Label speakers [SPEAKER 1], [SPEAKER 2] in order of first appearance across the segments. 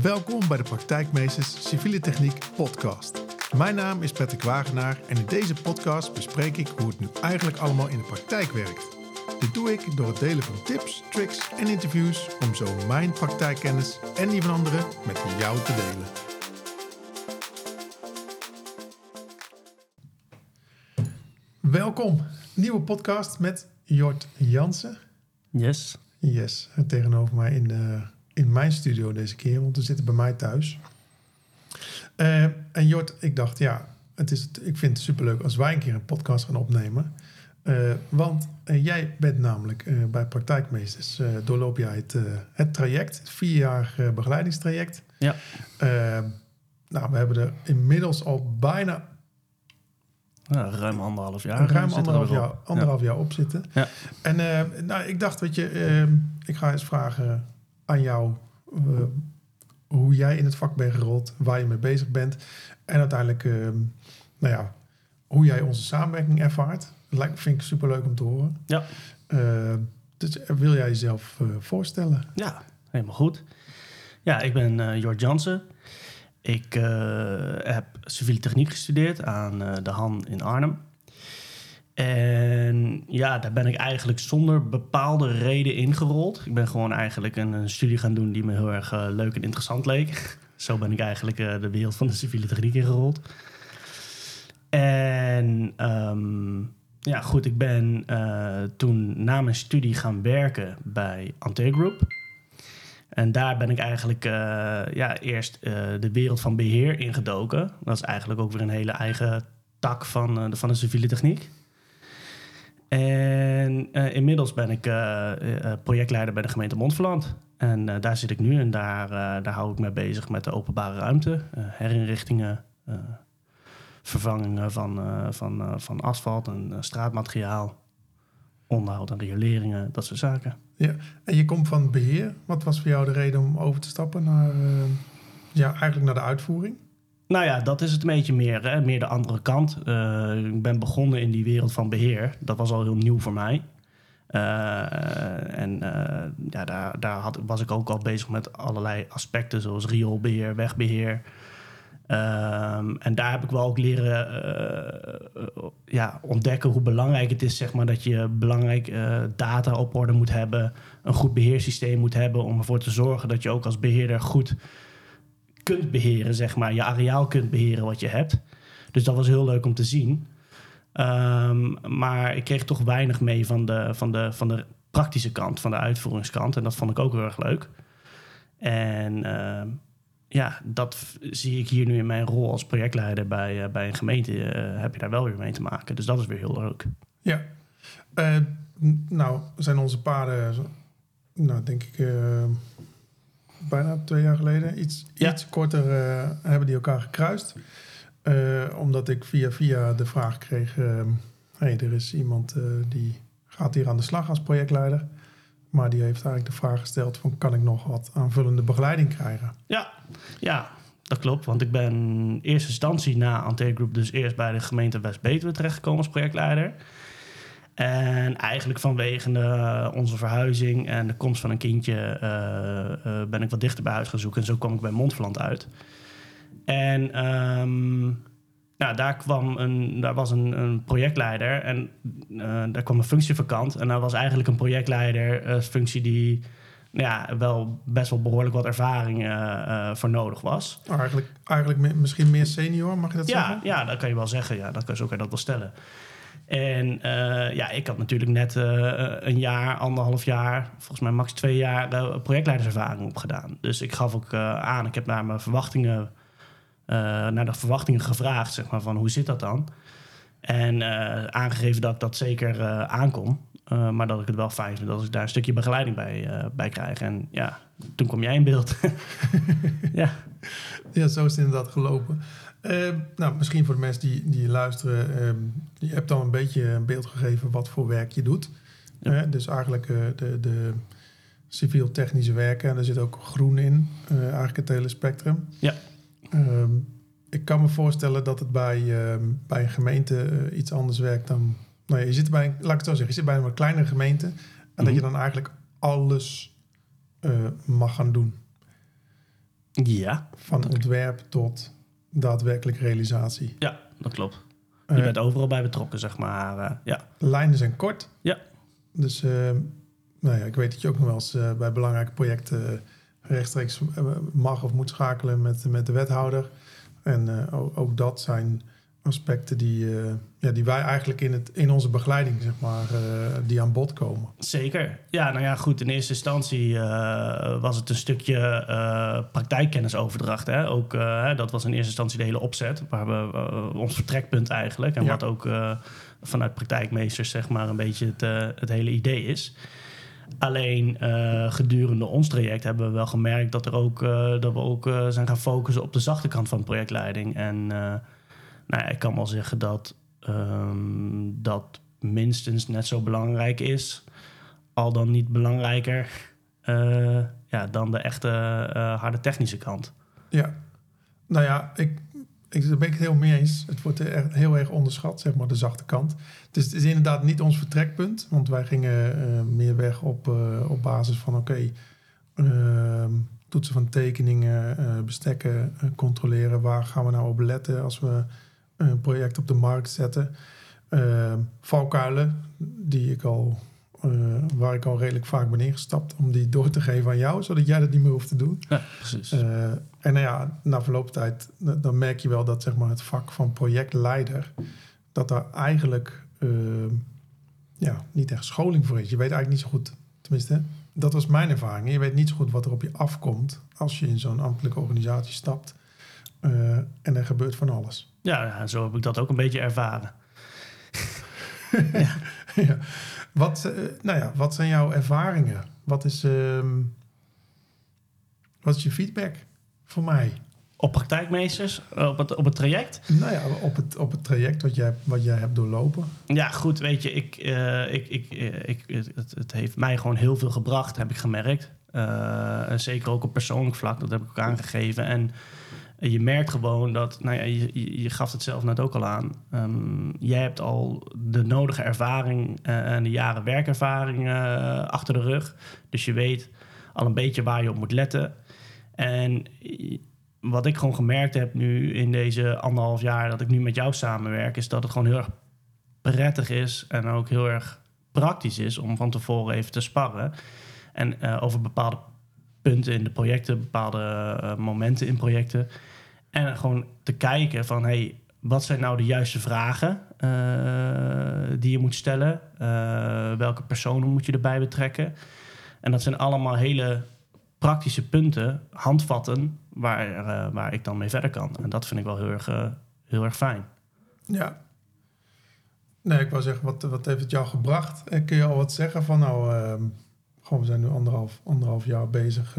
[SPEAKER 1] Welkom bij de Praktijkmeesters Civiele Techniek podcast. Mijn naam is Patrick Wagenaar en in deze podcast bespreek ik hoe het nu eigenlijk allemaal in de praktijk werkt. Dit doe ik door het delen van tips, tricks en interviews om zo mijn praktijkkennis en die van anderen met jou te delen. Welkom, nieuwe podcast met Jort Jansen.
[SPEAKER 2] Yes.
[SPEAKER 1] Yes, tegenover mij in, de, in mijn studio deze keer, want we zitten bij mij thuis. Uh, en Jort, ik dacht, ja, het is, ik vind het superleuk als wij een keer een podcast gaan opnemen. Uh, want uh, jij bent namelijk bij Praktijkmeesters, doorloop jij het, het traject, het vierjarig begeleidingstraject.
[SPEAKER 2] Ja.
[SPEAKER 1] nou, we hebben er inmiddels al bijna
[SPEAKER 2] ja, ruim anderhalf jaar.
[SPEAKER 1] Ruim anderhalf jaar, anderhalf jaar op zitten.
[SPEAKER 2] Ja.
[SPEAKER 1] En nou, ik dacht, weet je, uh, ik ga eens vragen aan jou uh, hoe jij in het vak bent gerold, waar je mee bezig bent. En uiteindelijk, nou ja, hoe jij onze samenwerking ervaart. Dat vind ik super leuk om te horen.
[SPEAKER 2] Ja.
[SPEAKER 1] dus wil jij jezelf voorstellen?
[SPEAKER 2] Ja, helemaal goed. Ja, ik ben Jort Jansen. Ik uh, heb civiele techniek gestudeerd aan uh, de Han in Arnhem. En ja, daar ben ik eigenlijk zonder bepaalde reden ingerold. Ik ben gewoon eigenlijk een, studie gaan doen die me heel erg uh, leuk en interessant leek. Zo ben ik eigenlijk de wereld van de civiele techniek ingerold. En um, ja, goed, ik ben toen na mijn studie gaan werken bij Ante Group. En daar ben ik eigenlijk ja, eerst de wereld van beheer ingedoken. Dat is eigenlijk ook weer een hele eigen tak van, van de civiele techniek. En inmiddels ben ik projectleider bij de gemeente Montferland. En daar zit ik nu en daar, daar hou ik me bezig met de openbare ruimte, herinrichtingen, vervangingen van, van, van asfalt en straatmateriaal, onderhoud en rioleringen, dat soort zaken.
[SPEAKER 1] Ja, en je komt van beheer. Wat was voor jou de reden om over te stappen naar, ja, eigenlijk naar de uitvoering?
[SPEAKER 2] Nou ja, dat is het een beetje meer, hè? meer de andere kant. Uh, ik ben begonnen in die wereld van beheer. Dat was al heel nieuw voor mij. Uh, en ja, daar, daar had, was ik ook al bezig met allerlei aspecten, zoals rioolbeheer, wegbeheer. Um, en daar heb ik wel ook leren ja, ontdekken hoe belangrijk het is, zeg maar, dat je belangrijk data op orde moet hebben, een goed beheersysteem moet hebben om ervoor te zorgen dat je ook als beheerder goed kunt beheren, zeg maar, je areaal kunt beheren wat je hebt. Dus dat was heel leuk om te zien. Um, maar ik kreeg toch weinig mee van de, van, de, van de praktische kant, van de uitvoeringskant. En dat vond ik ook heel erg leuk. En uh, ja, dat zie ik hier nu in mijn rol als projectleider bij, uh, bij een gemeente. Uh, heb je daar wel weer mee te maken. Dus dat is weer heel leuk.
[SPEAKER 1] Ja. Uh, nou, zijn onze paden, nou denk ik, bijna twee jaar geleden, iets,
[SPEAKER 2] Ja.
[SPEAKER 1] iets korter, hebben die elkaar gekruist. omdat ik via via de vraag kreeg, hey, er is iemand die gaat hier aan de slag als projectleider. Maar die heeft eigenlijk de vraag gesteld van kan ik nog wat aanvullende begeleiding krijgen?
[SPEAKER 2] Ja, ja dat klopt. Want ik ben in eerste instantie na Ante Group dus eerst bij de gemeente West-Betuwe terechtgekomen als projectleider. En eigenlijk vanwege de, onze verhuizing en de komst van een kindje uh, uh, ben ik wat dichter bij huis gaan zoeken. En zo kwam ik bij Montferland uit. En um, nou, daar, kwam een, daar was een, een projectleider en uh, daar kwam een functie vakant. En daar was eigenlijk een projectleider, functie die ja, wel best wel behoorlijk wat ervaring uh, voor nodig was.
[SPEAKER 1] Eigenlijk, eigenlijk misschien meer senior, mag je dat
[SPEAKER 2] ja,
[SPEAKER 1] zeggen?
[SPEAKER 2] Ja, dat kan je wel zeggen. Ja, dat kan, zo kan je dat wel stellen. En ja, ik had natuurlijk net een jaar, anderhalf jaar, volgens mij max twee jaar projectleiderservaring opgedaan. Dus ik gaf ook aan, ik heb naar mijn verwachtingen uh, naar de verwachtingen gevraagd, zeg maar, van hoe zit dat dan? En uh, aangegeven dat ik dat zeker uh, aankom, maar dat ik het wel fijn vind dat ik daar een stukje begeleiding bij, bij krijg. En ja, toen kom jij in beeld. ja.
[SPEAKER 1] ja, zo is het inderdaad gelopen. Nou, misschien voor de mensen die, die luisteren, je hebt dan een beetje een beeld gegeven wat voor werk je doet.
[SPEAKER 2] Ja.
[SPEAKER 1] dus eigenlijk de, de civiel-technische werken, en daar zit ook groen in, eigenlijk het hele spectrum.
[SPEAKER 2] Ja.
[SPEAKER 1] Um, ik kan me voorstellen dat het bij, bij een gemeente uh, iets anders werkt dan. Nou ja, je zit bij, laat ik het zo zeggen, je zit bij een wat kleinere gemeente. En mm -hmm. dat je dan eigenlijk alles uh, mag gaan doen.
[SPEAKER 2] Ja,
[SPEAKER 1] Van ontwerp tot daadwerkelijk realisatie.
[SPEAKER 2] ja dat klopt. Je
[SPEAKER 1] Eh,
[SPEAKER 2] bent overal bij betrokken, zeg maar. eh, ja.
[SPEAKER 1] lijnen zijn kort.
[SPEAKER 2] Ja.
[SPEAKER 1] Dus eh, nou ja, ik weet dat je ook nog wel eens bij belangrijke projecten rechtstreeks mag of moet schakelen met, met de wethouder. En ook, ook dat zijn aspecten die, eh, ja, die wij eigenlijk in, het, in onze begeleiding, zeg maar, eh, die aan bod komen.
[SPEAKER 2] Zeker. Ja, nou ja, goed. In eerste instantie eh, was het een stukje praktijkkennisoverdracht. Hè? Ook, dat was in eerste instantie de hele opzet. Waar we ons vertrekpunt eigenlijk. En
[SPEAKER 1] Ja.
[SPEAKER 2] wat ook vanuit praktijkmeesters zeg maar een beetje het, het hele idee is. Alleen gedurende ons traject hebben we wel gemerkt dat, er ook, dat we ook zijn gaan focussen op de zachte kant van projectleiding. En nou ik kan wel zeggen dat ehm, dat minstens net zo belangrijk is, al dan niet belangrijker eh, ja, dan de echte eh, harde technische kant.
[SPEAKER 1] Ja, nou ja, ik, ik, ben ik het heel mee eens. Het wordt echt heel erg onderschat, zeg maar, de zachte kant. Het is inderdaad niet ons vertrekpunt, want wij gingen eh, meer weg op, op basis van, oké, ehm, toetsen van tekeningen, bestekken, controleren. Waar gaan we nou op letten als we een project op de markt zetten? Ehm, valkuilen, die ik al, eh, waar ik al redelijk vaak ben ingestapt, om die door te geven aan jou, zodat jij dat niet meer hoeft te doen.
[SPEAKER 2] Ja, precies.
[SPEAKER 1] Eh, en nou ja, na verloop van tijd, dan merk je wel dat zeg maar, het vak van projectleider, dat daar eigenlijk eh, ja, niet echt scholing voor is. Je weet eigenlijk niet zo goed, tenminste, dat was mijn ervaring. Je weet niet zo goed wat er op je afkomt als je in zo'n ambtelijke organisatie stapt. Eh, en er gebeurt van alles.
[SPEAKER 2] Ja, ja, zo heb ik dat ook een beetje ervaren.
[SPEAKER 1] ja. Wat, eh, nou ja, wat zijn jouw ervaringen? Wat is, ehm, wat is je feedback voor mij?
[SPEAKER 2] Op praktijkmeesters, eh, op het, op het traject.
[SPEAKER 1] Nou ja, op het, op het traject wat jij, wat jij hebt doorlopen.
[SPEAKER 2] Ja, goed, weet je, ik, eh, ik, ik, ik, het, het heeft mij gewoon heel veel gebracht, heb ik gemerkt. Zeker ook op persoonlijk vlak, dat heb ik ook aangegeven. En je merkt gewoon dat, nou ja, je, je- gaf het zelf net ook al aan. Ehm, jij hebt al de nodige ervaring eh, en de jaren werkervaring eh, achter de rug. Dus je weet al een beetje waar je op moet letten. En wat ik gewoon gemerkt heb nu in deze anderhalf jaar dat ik nu met jou samenwerk, is dat het gewoon heel erg prettig is en ook heel erg praktisch is om van tevoren even te sparren. En eh, over bepaalde punten in de projecten, bepaalde momenten in projecten. En gewoon te kijken van, hey, wat zijn nou de juiste vragen eh, die je moet stellen? Eh, welke personen moet je erbij betrekken? En dat zijn allemaal hele praktische punten, handvatten, waar, eh, waar ik dan mee verder kan. En dat vind ik wel heel erg, heel erg fijn.
[SPEAKER 1] Ja. Nee, ik wou zeggen, wat, wat heeft het jou gebracht? Eh, Kun je al wat zeggen van, nou, ehm, gewoon, we zijn nu anderhalf, anderhalf jaar bezig.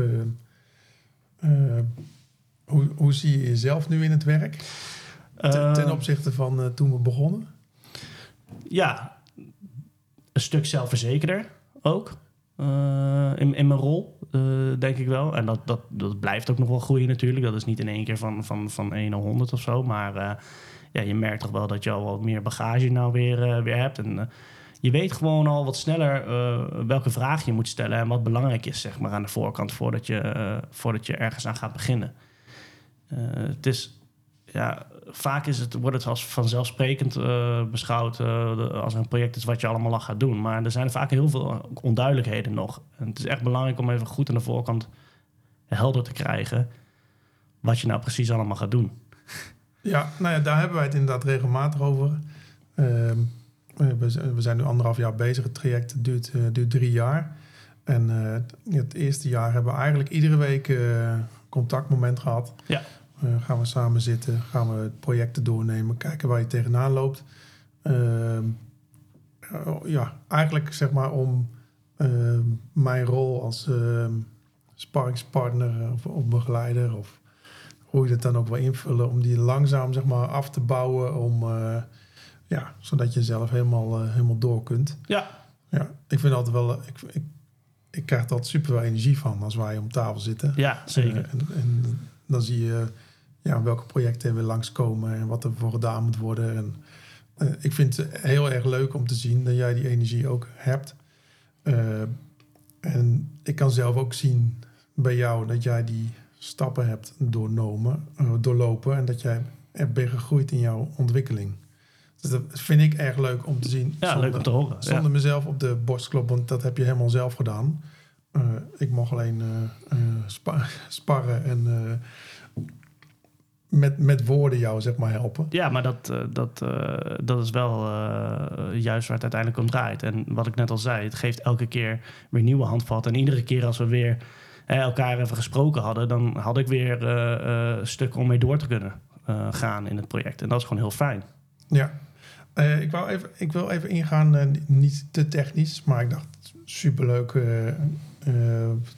[SPEAKER 1] Hoe, hoe zie je jezelf nu in het werk? Ten, ten
[SPEAKER 2] Eh,
[SPEAKER 1] opzichte van eh, toen we begonnen?
[SPEAKER 2] ja, een stuk zelfverzekerder ook. eh, in, in mijn rol, eh, denk ik wel. En dat, dat, dat blijft ook nog wel groeien natuurlijk. Dat is niet in één keer van, van, van 1 naar 100 of zo. Maar ja, je merkt toch wel dat je al wat meer bagage nou weer, weer hebt. En je weet gewoon al wat sneller welke vraag je moet stellen... en wat belangrijk is zeg maar, aan de voorkant voordat je, voordat je ergens aan gaat beginnen. Eh, het is ja, vaak is het, wordt het als vanzelfsprekend eh, beschouwd eh, als een project is wat je allemaal al gaat doen. Maar er zijn vaak heel veel onduidelijkheden nog. En het is echt belangrijk om even goed aan de voorkant helder te krijgen wat je nou precies allemaal gaat doen.
[SPEAKER 1] Ja, nou ja, daar hebben wij het inderdaad regelmatig over. Ehm, eh, we, zijn- nu anderhalf jaar bezig. Het traject duurt, duurt drie jaar. En het, eerste jaar hebben we eigenlijk iedere week contactmoment gehad.
[SPEAKER 2] Ja.
[SPEAKER 1] Eh, gaan we samen zitten, gaan we projecten doornemen, kijken waar je tegenaan loopt. Ehm, eh, ja, eigenlijk zeg maar om ehm, mijn rol als ehm sparringspartner of, of begeleider of hoe je het dan ook wil invullen, om die langzaam zeg maar af te bouwen, om, eh, ja, zodat je zelf helemaal, helemaal door kunt.
[SPEAKER 2] Ja,
[SPEAKER 1] Ja, ik vind altijd wel, ik, ik, ik krijg er altijd super veel energie van als wij om tafel zitten.
[SPEAKER 2] ja zeker.
[SPEAKER 1] En, en dan zie je ja, welke projecten er weer langskomen en wat er voor gedaan moet worden. En, eh, ik vind het heel erg leuk om te zien dat jij die energie ook hebt. Eh, en ik kan zelf ook zien bij jou dat jij die stappen hebt doornomen, eh, doorlopen en dat jij er bent gegroeid in jouw ontwikkeling. Dus dat vind ik erg leuk om te zien.
[SPEAKER 2] Ja, leuk om te horen. Ja.
[SPEAKER 1] Zonder mezelf op de borst kloppen, want dat heb je helemaal zelf gedaan. Ik mocht alleen spa- sparren en met, met woorden jou zeg maar helpen.
[SPEAKER 2] Ja, maar dat, eh, dat, eh, dat is wel eh, juist waar het uiteindelijk om draait. En wat ik net al zei, het geeft elke keer weer nieuwe handvatten. En iedere keer als we weer elkaar even gesproken hadden, dan had ik weer stukken om mee door te kunnen gaan in het project. En dat is gewoon heel fijn.
[SPEAKER 1] Ja. Ik, wou even, ik wil even ingaan, niet te technisch, maar ik dacht superleuk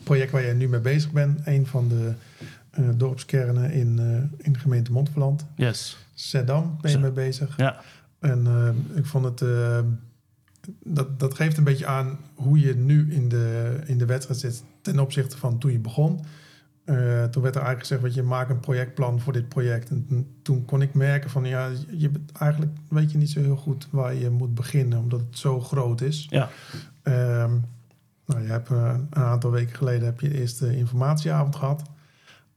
[SPEAKER 1] project waar jij nu mee bezig bent. Een van de eh, dorpskernen in, eh, in de gemeente Montferland.
[SPEAKER 2] Yes.
[SPEAKER 1] Zeddam ben je mee bezig.
[SPEAKER 2] Ja,
[SPEAKER 1] En eh, ik vond het, dat, dat geeft een beetje aan hoe je nu in de, in de wedstrijd zit ten opzichte van toen je begon. Toen werd er eigenlijk gezegd, weet je, maak een projectplan voor dit project. En toen- kon ik merken van, ja, je bent eigenlijk weet je niet zo heel goed waar je moet beginnen, omdat het zo groot is.
[SPEAKER 2] ja,
[SPEAKER 1] Ehm, nou, je hebt, een aantal weken geleden heb je de eerste informatieavond gehad.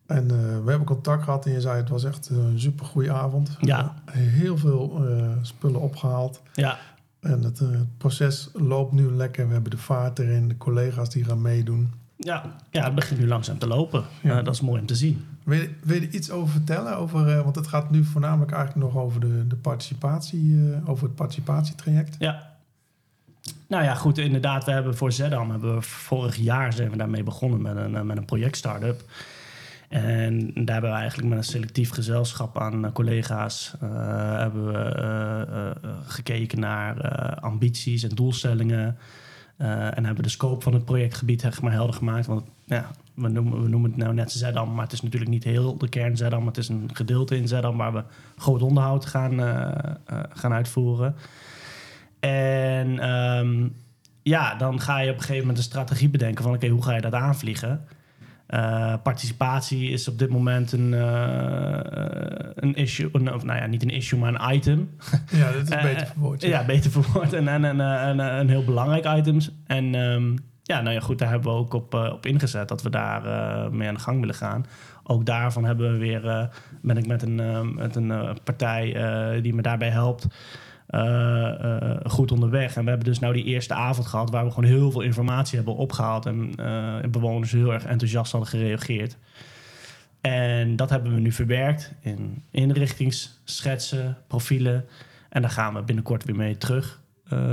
[SPEAKER 1] En eh, we hebben contact gehad en je zei het was echt een super goede avond.
[SPEAKER 2] Ja.
[SPEAKER 1] Heel veel eh, spullen opgehaald.
[SPEAKER 2] ja,
[SPEAKER 1] En het eh, proces loopt nu lekker. We hebben de vaart erin, de collega's die gaan meedoen.
[SPEAKER 2] ja, ja, het begint nu langzaam te lopen.
[SPEAKER 1] Ja.
[SPEAKER 2] Dat is mooi om te zien.
[SPEAKER 1] Wil je, wil je er iets over vertellen? Over, want het gaat nu voornamelijk eigenlijk nog over de, de participatie, over het participatietraject.
[SPEAKER 2] Ja. Nou ja, goed, inderdaad. We hebben voor Zedam, hebben we vorig jaar zijn we daarmee begonnen met een, met een project start-up. En daar hebben we eigenlijk met een selectief gezelschap aan eh, collega's eh, hebben we eh, gekeken naar ambities en doelstellingen. En hebben de scope van het projectgebied echt maar helder gemaakt. Want ja, we noemen, we noemen het nou net Zedam, maar het is natuurlijk niet heel de kern Zedam. Het is een gedeelte in Zedam waar we groot onderhoud gaan, gaan uitvoeren. En ehm, ja, dan ga je op een gegeven moment een strategie bedenken van oké, hoe ga je dat aanvliegen? Eh, participatie is op dit moment een, eh, een issue, een- of nou ja, niet een issue, maar een item.
[SPEAKER 1] Ja, dat is
[SPEAKER 2] Eh,
[SPEAKER 1] beter verwoord.
[SPEAKER 2] Ja, beter verwoord. En, en, en, en, een heel belangrijk item. En ehm, ja, nou ja, goed, daar hebben we ook op, op ingezet dat we daar mee aan de gang willen gaan. Ook daarvan hebben we weer, ben ik met een, met een partij die me daarbij helpt. Eh, eh, goed onderweg. En we hebben dus nou die eerste avond gehad waar we gewoon heel veel informatie hebben opgehaald en eh, bewoners heel erg enthousiast hadden gereageerd. En dat hebben we nu verwerkt in inrichtingsschetsen, profielen. En daar gaan we binnenkort weer mee terug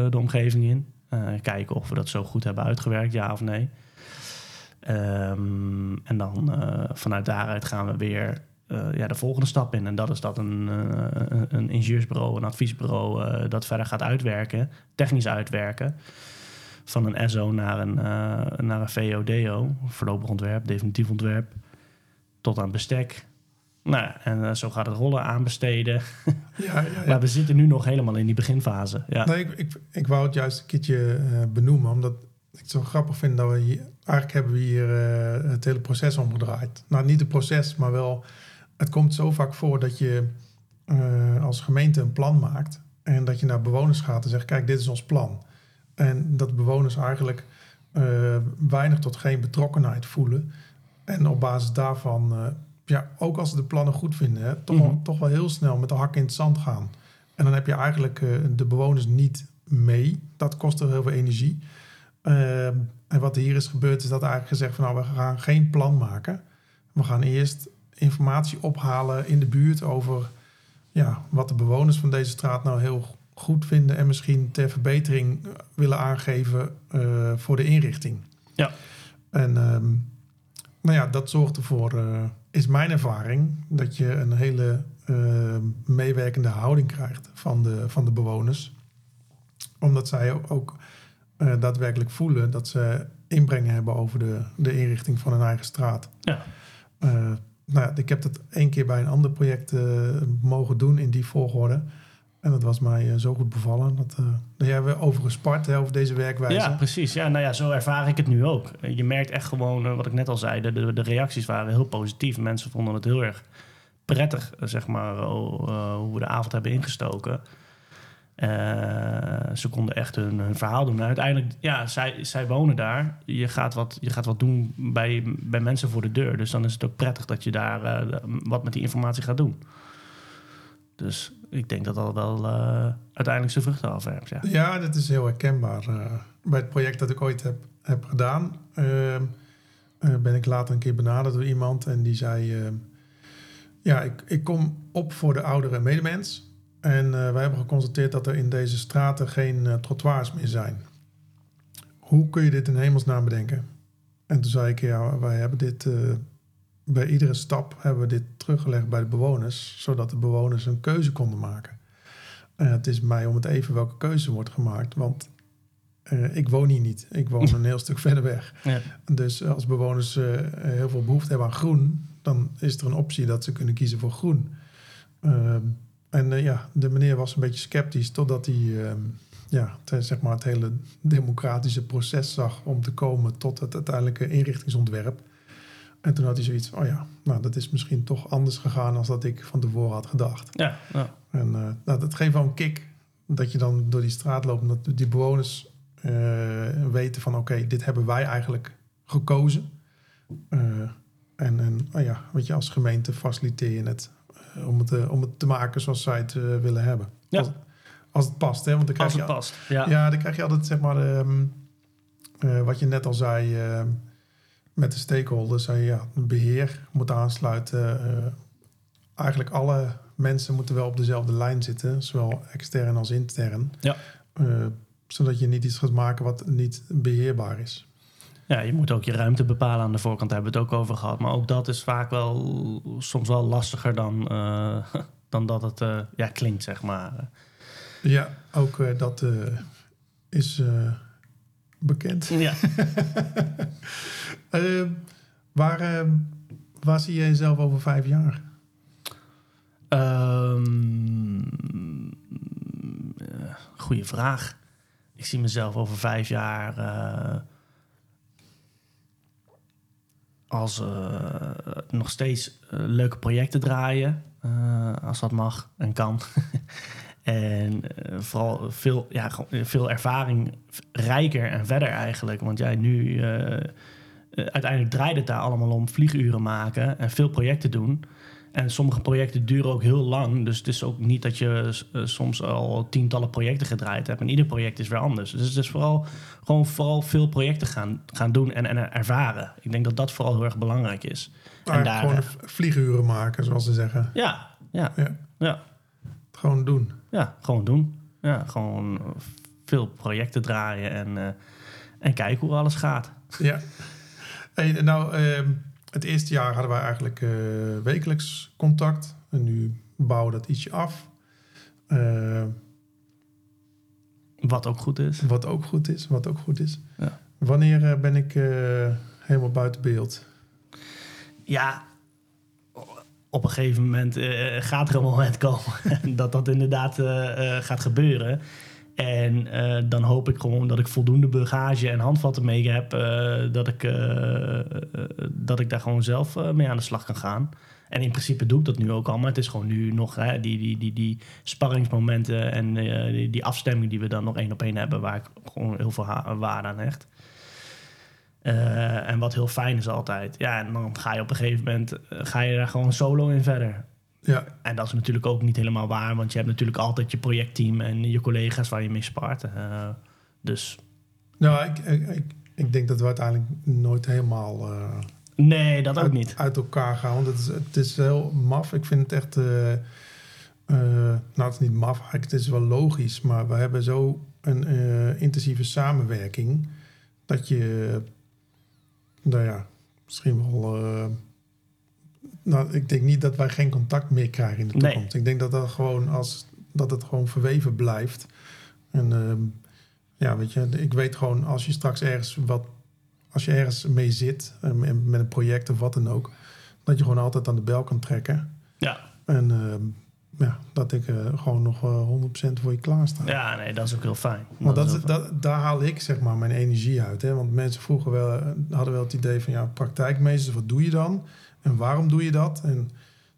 [SPEAKER 2] de omgeving in. Eh, kijken of we dat zo goed hebben uitgewerkt, ja of nee. Ehm, en dan vanuit daaruit gaan we weer eh, ja, de volgende stap in. En dat is dat een, eh, een- ingenieursbureau, een adviesbureau eh, dat verder gaat uitwerken, technisch uitwerken. Van een SO naar een, naar een VODO, voorlopig ontwerp, definitief ontwerp, tot aan bestek. Nou, en zo gaat het rollen aanbesteden.
[SPEAKER 1] Ja, ja, ja.
[SPEAKER 2] Maar we zitten nu nog helemaal in die beginfase. Ja,
[SPEAKER 1] Nee, ik, ik, ik wou het juist een keertje benoemen, omdat ik het zo grappig vind dat we hier... Eigenlijk hebben we hier het hele proces omgedraaid. Nou, niet het proces, maar wel... Het komt zo vaak voor dat je eh, als gemeente een plan maakt... en dat je naar bewoners gaat en zegt, kijk, dit is ons plan. En dat bewoners eigenlijk eh, weinig tot geen betrokkenheid voelen. En op basis daarvan, eh, ja, ook als ze de plannen goed vinden... Hè, toch, wel,
[SPEAKER 2] Mhm.
[SPEAKER 1] toch wel heel snel met de hak in het zand gaan. En dan heb je eigenlijk de bewoners niet mee. Dat kost er heel veel energie. Ehm, en wat hier is gebeurd, is dat eigenlijk gezegd van nou, we gaan geen plan maken. We gaan eerst informatie ophalen in de buurt over ja, wat de bewoners van deze straat nou heel goed vinden en misschien ter verbetering eh, willen aangeven eh, voor de inrichting.
[SPEAKER 2] Ja.
[SPEAKER 1] En ehm, nou ja, dat zorgt ervoor, eh, is mijn ervaring, dat je een hele meewerkende houding krijgt van de, van de bewoners. Omdat zij ook, daadwerkelijk voelen dat ze inbrengen hebben over de, de inrichting van hun eigen straat.
[SPEAKER 2] Ja.
[SPEAKER 1] Nou ik heb dat één keer bij een ander project eh, mogen doen in die volgorde. En dat was mij eh, zo goed bevallen. Dat, eh daar hebben we over gespart, over deze werkwijze.
[SPEAKER 2] Ja, precies. Ja, nou ja, zo ervaar ik het nu ook. Je merkt echt gewoon, wat ik net al zei, de, de, reacties waren heel positief. Mensen vonden het heel erg prettig, zeg maar, oh, hoe we de avond hebben ingestoken. Eh, ze konden echt hun, verhaal doen. En uiteindelijk, ja, zij, zij wonen daar. Je gaat wat, je gaat wat doen bij, bij mensen voor de deur. Dus dan is het ook prettig dat je daar eh, wat met die informatie gaat doen. Dus ik denk dat dat wel eh, uiteindelijk zijn vruchten afwerpt. Ja.
[SPEAKER 1] Ja, dat is heel herkenbaar. Bij het project dat ik ooit heb, heb gedaan, eh, eh, ben ik later een keer benaderd door iemand en die zei: eh, Ja, ik, ik kom op voor de oudere medemens. En eh, wij hebben geconstateerd dat er in deze straten geen eh, trottoirs meer zijn. Hoe kun je dit in hemelsnaam bedenken? En toen zei ik: Ja, wij hebben dit. eh, bij iedere stap hebben we dit teruggelegd bij de bewoners, zodat de bewoners een keuze konden maken. Het is mij om het even welke keuze wordt gemaakt, want ik woon hier niet. Ik woon een heel stuk verder weg.
[SPEAKER 2] Ja.
[SPEAKER 1] Dus als bewoners heel veel behoefte hebben aan groen, dan is er een optie dat ze kunnen kiezen voor groen. En eh, ja, de meneer was een beetje sceptisch totdat hij ehm, ja, het, zeg maar het hele democratische proces zag om te komen tot het uiteindelijke inrichtingsontwerp. En toen had hij zoiets van, oh ja, nou dat is misschien toch anders gegaan dan dat ik van tevoren had gedacht.
[SPEAKER 2] Ja.
[SPEAKER 1] En eh, nou, dat geeft wel een kick dat je dan door die straat loopt en dat die bewoners eh, weten van oké, dit hebben wij eigenlijk gekozen. Eh, en en oh ja, weet je, als gemeente faciliteer je het eh, om, het eh, om het te maken zoals zij het eh, willen hebben.
[SPEAKER 2] Ja.
[SPEAKER 1] Als, als het past, hè? Want dan krijg
[SPEAKER 2] Als het
[SPEAKER 1] je,
[SPEAKER 2] past. Ja.
[SPEAKER 1] ja, dan krijg je altijd, zeg maar, ehm, eh, wat je net al zei ehm, met de stakeholders. Zei, ja, beheer moet aansluiten. eh, eigenlijk alle mensen moeten wel op dezelfde lijn zitten, zowel extern als intern.
[SPEAKER 2] Ja.
[SPEAKER 1] Eh, zodat je niet iets gaat maken wat niet beheerbaar is.
[SPEAKER 2] Ja, je moet ook je ruimte bepalen aan de voorkant, daar hebben we het ook over gehad. Maar ook dat is vaak wel soms wel lastiger dan, eh, dan dat het eh, ja, klinkt, zeg maar.
[SPEAKER 1] Ja, ook eh, dat is bekend.
[SPEAKER 2] Ja.
[SPEAKER 1] Waar, waar zie je jezelf over vijf jaar?
[SPEAKER 2] Eh, goeie vraag. Ik zie mezelf over vijf jaar als eh, nog steeds eh, leuke projecten draaien, eh, als dat mag en kan. en vooral veel, ja, veel ervaring, rijker en verder eigenlijk. Want jij nu, uiteindelijk draait het daar allemaal om vlieguren maken en veel projecten doen. En sommige projecten duren ook heel lang. Dus het is ook niet dat je eh, soms al tientallen projecten gedraaid hebt. En ieder project is weer anders. Dus het is vooral gewoon vooral veel projecten gaan, gaan doen en, en ervaren. Ik denk dat dat vooral heel erg belangrijk is.
[SPEAKER 1] Maar
[SPEAKER 2] daar,
[SPEAKER 1] gewoon
[SPEAKER 2] eh,
[SPEAKER 1] vlieguren maken, zoals ze zeggen.
[SPEAKER 2] Ja, ja,
[SPEAKER 1] Ja,
[SPEAKER 2] ja,
[SPEAKER 1] gewoon doen.
[SPEAKER 2] ja, gewoon doen. Ja, gewoon veel projecten draaien en, eh, en kijken hoe alles gaat.
[SPEAKER 1] Ja. Hey, nou, ehm, het eerste jaar hadden wij eigenlijk eh, wekelijks contact. En nu bouwen we dat ietsje af. Eh,
[SPEAKER 2] Wat ook goed is.
[SPEAKER 1] wat ook goed is. Wat ook goed is.
[SPEAKER 2] Ja.
[SPEAKER 1] Wanneer eh, ben ik helemaal buiten beeld?
[SPEAKER 2] Ja, op een gegeven moment gaat er een moment komen dat dat inderdaad gaat gebeuren. En eh, dan hoop ik gewoon dat ik voldoende bagage en handvatten mee heb. eh, dat, ik, eh, dat ik daar gewoon zelf mee aan de slag kan gaan. En in principe doe ik dat nu ook al. Maar het is gewoon nu nog die, die, die, die sparringsmomenten en die, die afstemming die we dan nog één op één hebben. Waar ik gewoon heel veel waarde aan hecht. En wat heel fijn is altijd. Ja, en dan ga je op een gegeven moment ga je daar gewoon solo in verder.
[SPEAKER 1] Ja,
[SPEAKER 2] En dat is natuurlijk ook niet helemaal waar, want je hebt natuurlijk altijd je projectteam en je collega's waar je mee spart. Eh, dus
[SPEAKER 1] nou, ik, ik, ik, ik denk dat we uiteindelijk nooit helemaal eh,
[SPEAKER 2] nee, dat ook
[SPEAKER 1] uit,
[SPEAKER 2] niet.
[SPEAKER 1] uit elkaar gaan. Want het is, het is heel maf. Ik vind het echt... eh, nou, het is niet maf, eigenlijk, het is wel logisch. Maar we hebben zo een intensieve samenwerking... dat je... nou ja, misschien wel... eh, nou, ik denk niet dat wij geen contact meer krijgen in de
[SPEAKER 2] Nee.
[SPEAKER 1] toekomst. Ik denk dat, dat, gewoon als, dat het gewoon verweven blijft. En ehm, ja, weet je, ik weet gewoon als je straks ergens wat als je ergens mee zit, eh, met een project of wat dan ook, dat je gewoon altijd aan de bel kan trekken.
[SPEAKER 2] Ja,
[SPEAKER 1] En ehm, ja, dat ik eh, gewoon nog eh 100% voor je klaar sta.
[SPEAKER 2] ja, nee, dat is ook heel fijn.
[SPEAKER 1] Want dat,
[SPEAKER 2] is-
[SPEAKER 1] dat, daar haal ik zeg maar mijn energie uit. Hè? Want mensen vroeger wel, eh, hadden wel het idee van ja, praktijkmeesters, wat doe je dan? En waarom doe je dat? En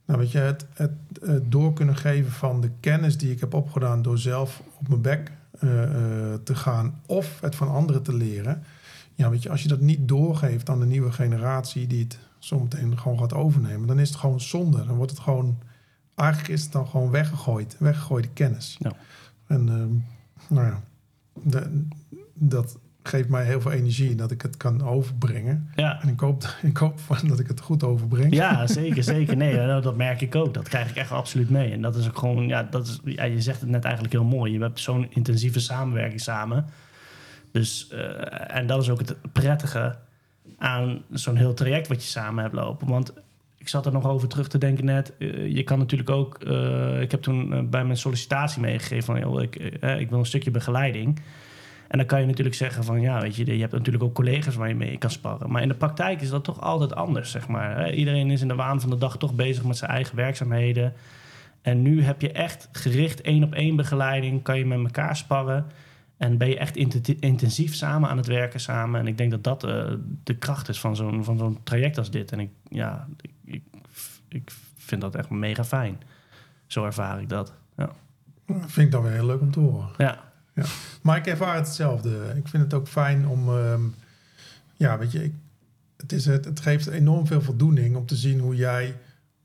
[SPEAKER 1] Nou, weet je, het, het, het door kunnen geven van de kennis die ik heb opgedaan door zelf op mijn bek eh, eh, te gaan of het van anderen te leren. Ja, weet je, als je dat niet doorgeeft aan de nieuwe generatie die het zometeen gewoon gaat overnemen, dan is het gewoon zonde. Dan wordt het gewoon, eigenlijk is het dan gewoon weggegooid, weggegooide kennis.
[SPEAKER 2] Ja.
[SPEAKER 1] En ehm, nou ja, de- dat geeft mij heel veel energie dat ik het kan overbrengen.
[SPEAKER 2] Ja.
[SPEAKER 1] En ik hoop, ik hoop van dat ik het goed overbreng.
[SPEAKER 2] Ja, zeker, zeker. Nee, nou, dat merk ik ook. Dat krijg ik echt absoluut mee. En dat is ook gewoon, ja, dat is, ja je zegt het net eigenlijk heel mooi. Je hebt zo'n intensieve samenwerking samen. Dus, eh, en dat is ook het prettige aan zo'n heel traject wat je samen hebt lopen. Want ik zat er nog over terug te denken net. eh, je kan natuurlijk ook, eh, ik heb toen bij mijn sollicitatie meegegeven van, joh, ik, ik wil een stukje begeleiding. En dan kan je natuurlijk zeggen van ja, weet je, je hebt natuurlijk ook collega's waar je mee kan sparren. Maar in de praktijk is dat toch altijd anders, zeg maar. Iedereen is in de waan van de dag toch bezig met zijn eigen werkzaamheden. En nu heb je echt gericht één op één begeleiding, kan je met elkaar sparren. En ben je echt inten- intensief samen aan het werken samen. En ik denk dat dat eh, de kracht is van zo'n, van zo'n traject als dit. En ik, ja, ik, ik, ik vind dat echt mega fijn. Zo ervaar ik dat. Ja.
[SPEAKER 1] Vind ik dan weer heel leuk om te horen.
[SPEAKER 2] ja.
[SPEAKER 1] Maar ik ervaar hetzelfde. Ik vind het ook fijn om... ehm, ja, weet je, ik, het, is het, het geeft enorm veel voldoening om te zien hoe jij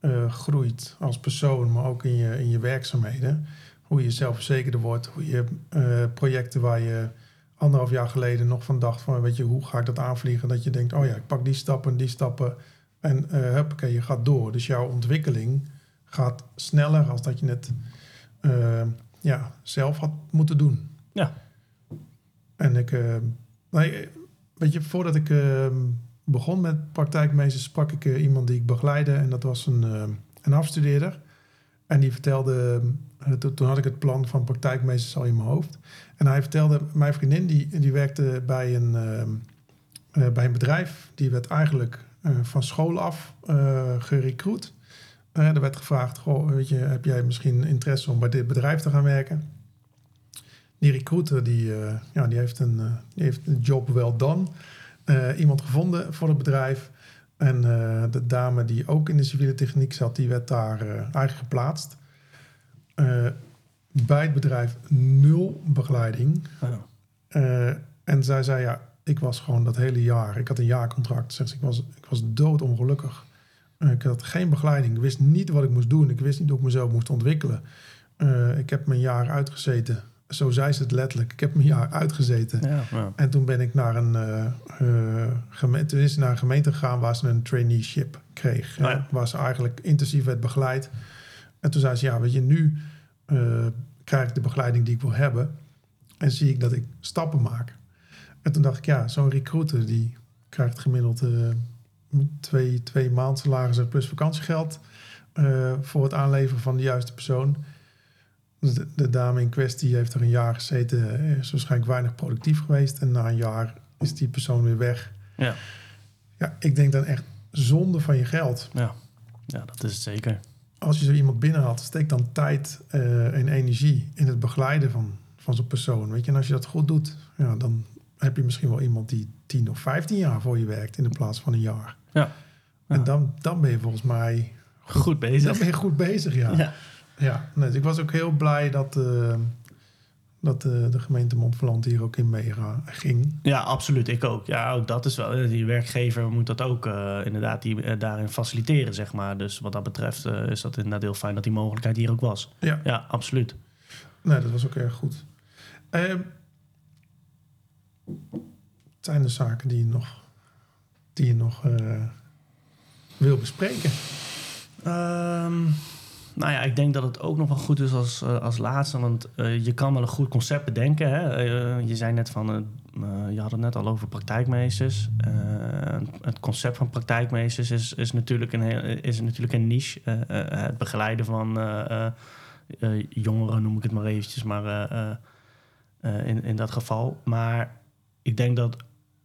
[SPEAKER 1] eh, groeit als persoon, maar ook in je, in je werkzaamheden. Hoe je zelfverzekerder wordt, hoe je eh, projecten waar je anderhalf jaar geleden nog van dacht van, weet je, hoe ga ik dat aanvliegen? Dat je denkt, oh ja, ik pak die stappen, die stappen en uh, huppakee, je gaat door. Dus jouw ontwikkeling gaat sneller als dat je het eh, ja, zelf had moeten doen.
[SPEAKER 2] Ja.
[SPEAKER 1] En ik, eh, nee, weet je, voordat ik eh, begon met praktijkmeesters, sprak ik eh, iemand die ik begeleide. En dat was een, eh, een afstudeerder. En die vertelde, eh, to- toen had ik het plan van praktijkmeesters al in mijn hoofd. En hij vertelde, mijn vriendin die, die werkte bij een, eh, eh, bij een bedrijf. Die werd eigenlijk eh, van school af eh gerecruit. Eh, er werd gevraagd, goh, weet je, heb jij misschien interesse om bij dit bedrijf te gaan werken? Die recruiter die, eh, ja, die, heeft een, eh, die heeft een job wel done. Eh, iemand gevonden voor het bedrijf. En de dame die ook in de civiele techniek zat, die werd daar eigenlijk geplaatst. Bij het bedrijf nul begeleiding.
[SPEAKER 2] Oh.
[SPEAKER 1] Eh, en zij zei, ja, ik was gewoon dat hele jaar... Ik had een jaarcontract. Zegt ze, ik was, ik was doodongelukkig. Ik had geen begeleiding. Ik wist niet wat ik moest doen. Ik wist niet hoe ik mezelf moest ontwikkelen. Ik heb mijn jaar uitgezeten. Zo zei ze het letterlijk. Ik heb mijn jaar uitgezeten.
[SPEAKER 2] Ja, ja.
[SPEAKER 1] En toen ben ik naar een, eh eh, gemeente, toen is ze naar een gemeente gegaan waar ze een traineeship kreeg.
[SPEAKER 2] Oh ja.
[SPEAKER 1] Waar ze eigenlijk intensief werd begeleid. En toen zei ze, ja, weet je, nu eh, krijg ik de begeleiding die ik wil hebben. En zie ik dat ik stappen maak. En toen dacht ik, ja, zo'n recruiter die krijgt gemiddeld eh, twee, twee maanden salarissen plus vakantiegeld. eh, voor het aanleveren van de juiste persoon. Dus de, de dame in kwestie heeft er een jaar gezeten, is waarschijnlijk weinig productief geweest. En na een jaar is die persoon weer weg.
[SPEAKER 2] Ja.
[SPEAKER 1] Ja, ik denk dan echt zonde van je geld.
[SPEAKER 2] Ja. ja, dat is het zeker.
[SPEAKER 1] Als je zo iemand binnenhaalt, steek dan tijd eh, en energie in het begeleiden van, van zo'n persoon. Weet je, en als je dat goed doet, ja, dan heb je misschien wel iemand die 10 of 15 jaar voor je werkt in de plaats van een jaar.
[SPEAKER 2] Ja.
[SPEAKER 1] En dan, dan ben je volgens mij
[SPEAKER 2] Goed
[SPEAKER 1] dan
[SPEAKER 2] bezig.
[SPEAKER 1] ben je goed bezig, ja.
[SPEAKER 2] Ja.
[SPEAKER 1] Ja, nee, dus ik was ook heel blij dat, eh, dat eh, de gemeente Montferland hier ook in meeging.
[SPEAKER 2] Ja, absoluut. Ik ook. Ja, ook dat is wel. eh, Die werkgever moet dat ook eh, inderdaad die, daarin faciliteren, zeg maar. Dus wat dat betreft eh, is dat inderdaad heel fijn dat die mogelijkheid hier ook was.
[SPEAKER 1] Ja.
[SPEAKER 2] Ja, absoluut.
[SPEAKER 1] Nee, dat was ook erg goed. Ehm, zijn er zaken die je nog, die je nog eh, wil bespreken?
[SPEAKER 2] Ehm, nou ja, ik denk dat het ook nog wel goed is als, eh, als laatste. Want eh, je kan wel een goed concept bedenken. Hè? Eh, je zei net van, je had het net al over praktijkmeesters. Het concept van praktijkmeesters is, is, natuurlijk, een heel, is natuurlijk een niche. Het begeleiden van jongeren, noem ik het maar eventjes. Maar in, in dat geval. Maar ik denk dat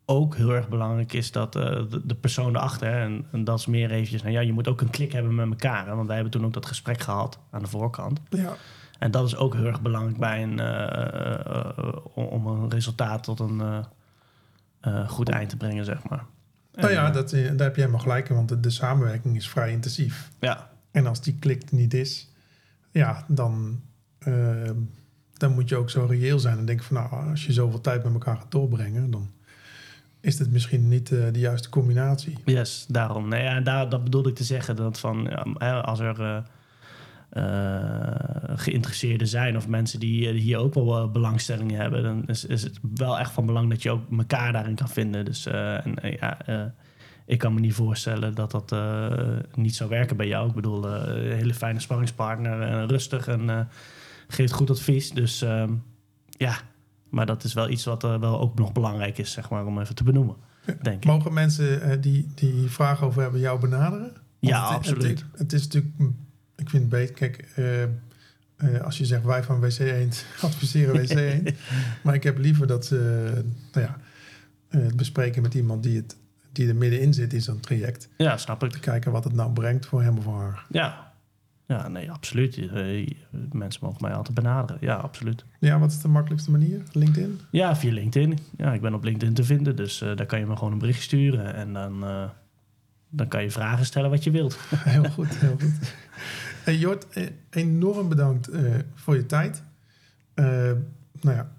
[SPEAKER 2] ook heel erg belangrijk is dat eh, de, de persoon erachter, en, en dat is meer eventjes, nou ja, je moet ook een klik hebben met elkaar. Hè? Want wij hebben toen ook dat gesprek gehad aan de voorkant.
[SPEAKER 1] Ja,
[SPEAKER 2] En dat is ook heel erg belangrijk bij een, eh, eh, om- een resultaat tot een goed eind te brengen, zeg maar.
[SPEAKER 1] nou ja, dat, daar heb jij helemaal gelijk in, want de, de samenwerking is vrij intensief.
[SPEAKER 2] ja,
[SPEAKER 1] En als die klik niet is, ja, dan, dan moet je ook zo reëel zijn en denken van nou, als je zoveel tijd met elkaar gaat doorbrengen, dan is het misschien niet eh, de juiste combinatie.
[SPEAKER 2] Yes, daarom. Nee, ja, daar, dat bedoelde ik te zeggen. Dat van, als er eh, geïnteresseerden zijn of mensen die hier ook wel belangstellingen hebben, dan is, is het wel echt van belang dat je ook elkaar daarin kan vinden. Dus en, ja, ik kan me niet voorstellen dat dat niet zou werken bij jou. Ik bedoel, een hele fijne sparringspartner, eh, rustig en geeft goed advies. Dus ehm, ja, maar dat is wel iets wat eh, wel ook nog belangrijk is, zeg maar, om even te benoemen, denk ik.
[SPEAKER 1] Mogen mensen eh, die, die vragen over hebben jou benaderen?
[SPEAKER 2] Ja,
[SPEAKER 1] het-
[SPEAKER 2] absoluut.
[SPEAKER 1] Het, het is natuurlijk, mm, ik vind het beter, kijk, eh, als je zegt wij van WC Eend adviseren WC Eend. maar ik heb liever dat ze nou ja, het bespreken met iemand die, het, die er middenin zit in zo'n traject.
[SPEAKER 2] Ja, snap ik.
[SPEAKER 1] Te kijken wat het nou brengt voor hem of haar.
[SPEAKER 2] Ja, ja nee, absoluut. Eh, mensen mogen mij altijd benaderen. Ja, absoluut.
[SPEAKER 1] Ja, wat is de makkelijkste manier? LinkedIn?
[SPEAKER 2] Ja, via LinkedIn. Ja, ik ben op LinkedIn te vinden, dus eh, daar kan je me gewoon een bericht sturen. En dan, eh, dan kan je vragen stellen wat je wilt.
[SPEAKER 1] Heel goed, heel goed. Hey Jort, enorm bedankt voor je tijd. Nou ja,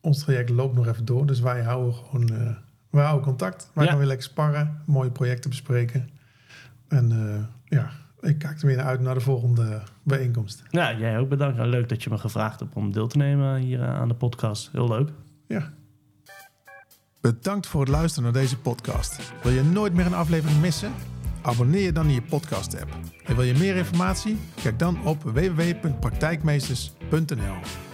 [SPEAKER 1] ons traject loopt nog even door, dus wij houden gewoon wij houden contact. Wij
[SPEAKER 2] Ja.
[SPEAKER 1] gaan weer lekker sparren, mooie projecten bespreken. En ja, ik kijk er weer naar uit naar de volgende bijeenkomst.
[SPEAKER 2] Ja, jij ook bedankt. Nou, leuk dat je me gevraagd hebt om deel te nemen hier eh, aan de podcast. Heel leuk.
[SPEAKER 1] Ja. Bedankt voor het luisteren naar deze podcast. Wil je nooit meer een aflevering missen? Abonneer je dan in je podcast-app. En wil je meer informatie? Kijk dan op www.praktijkmeesters.nl.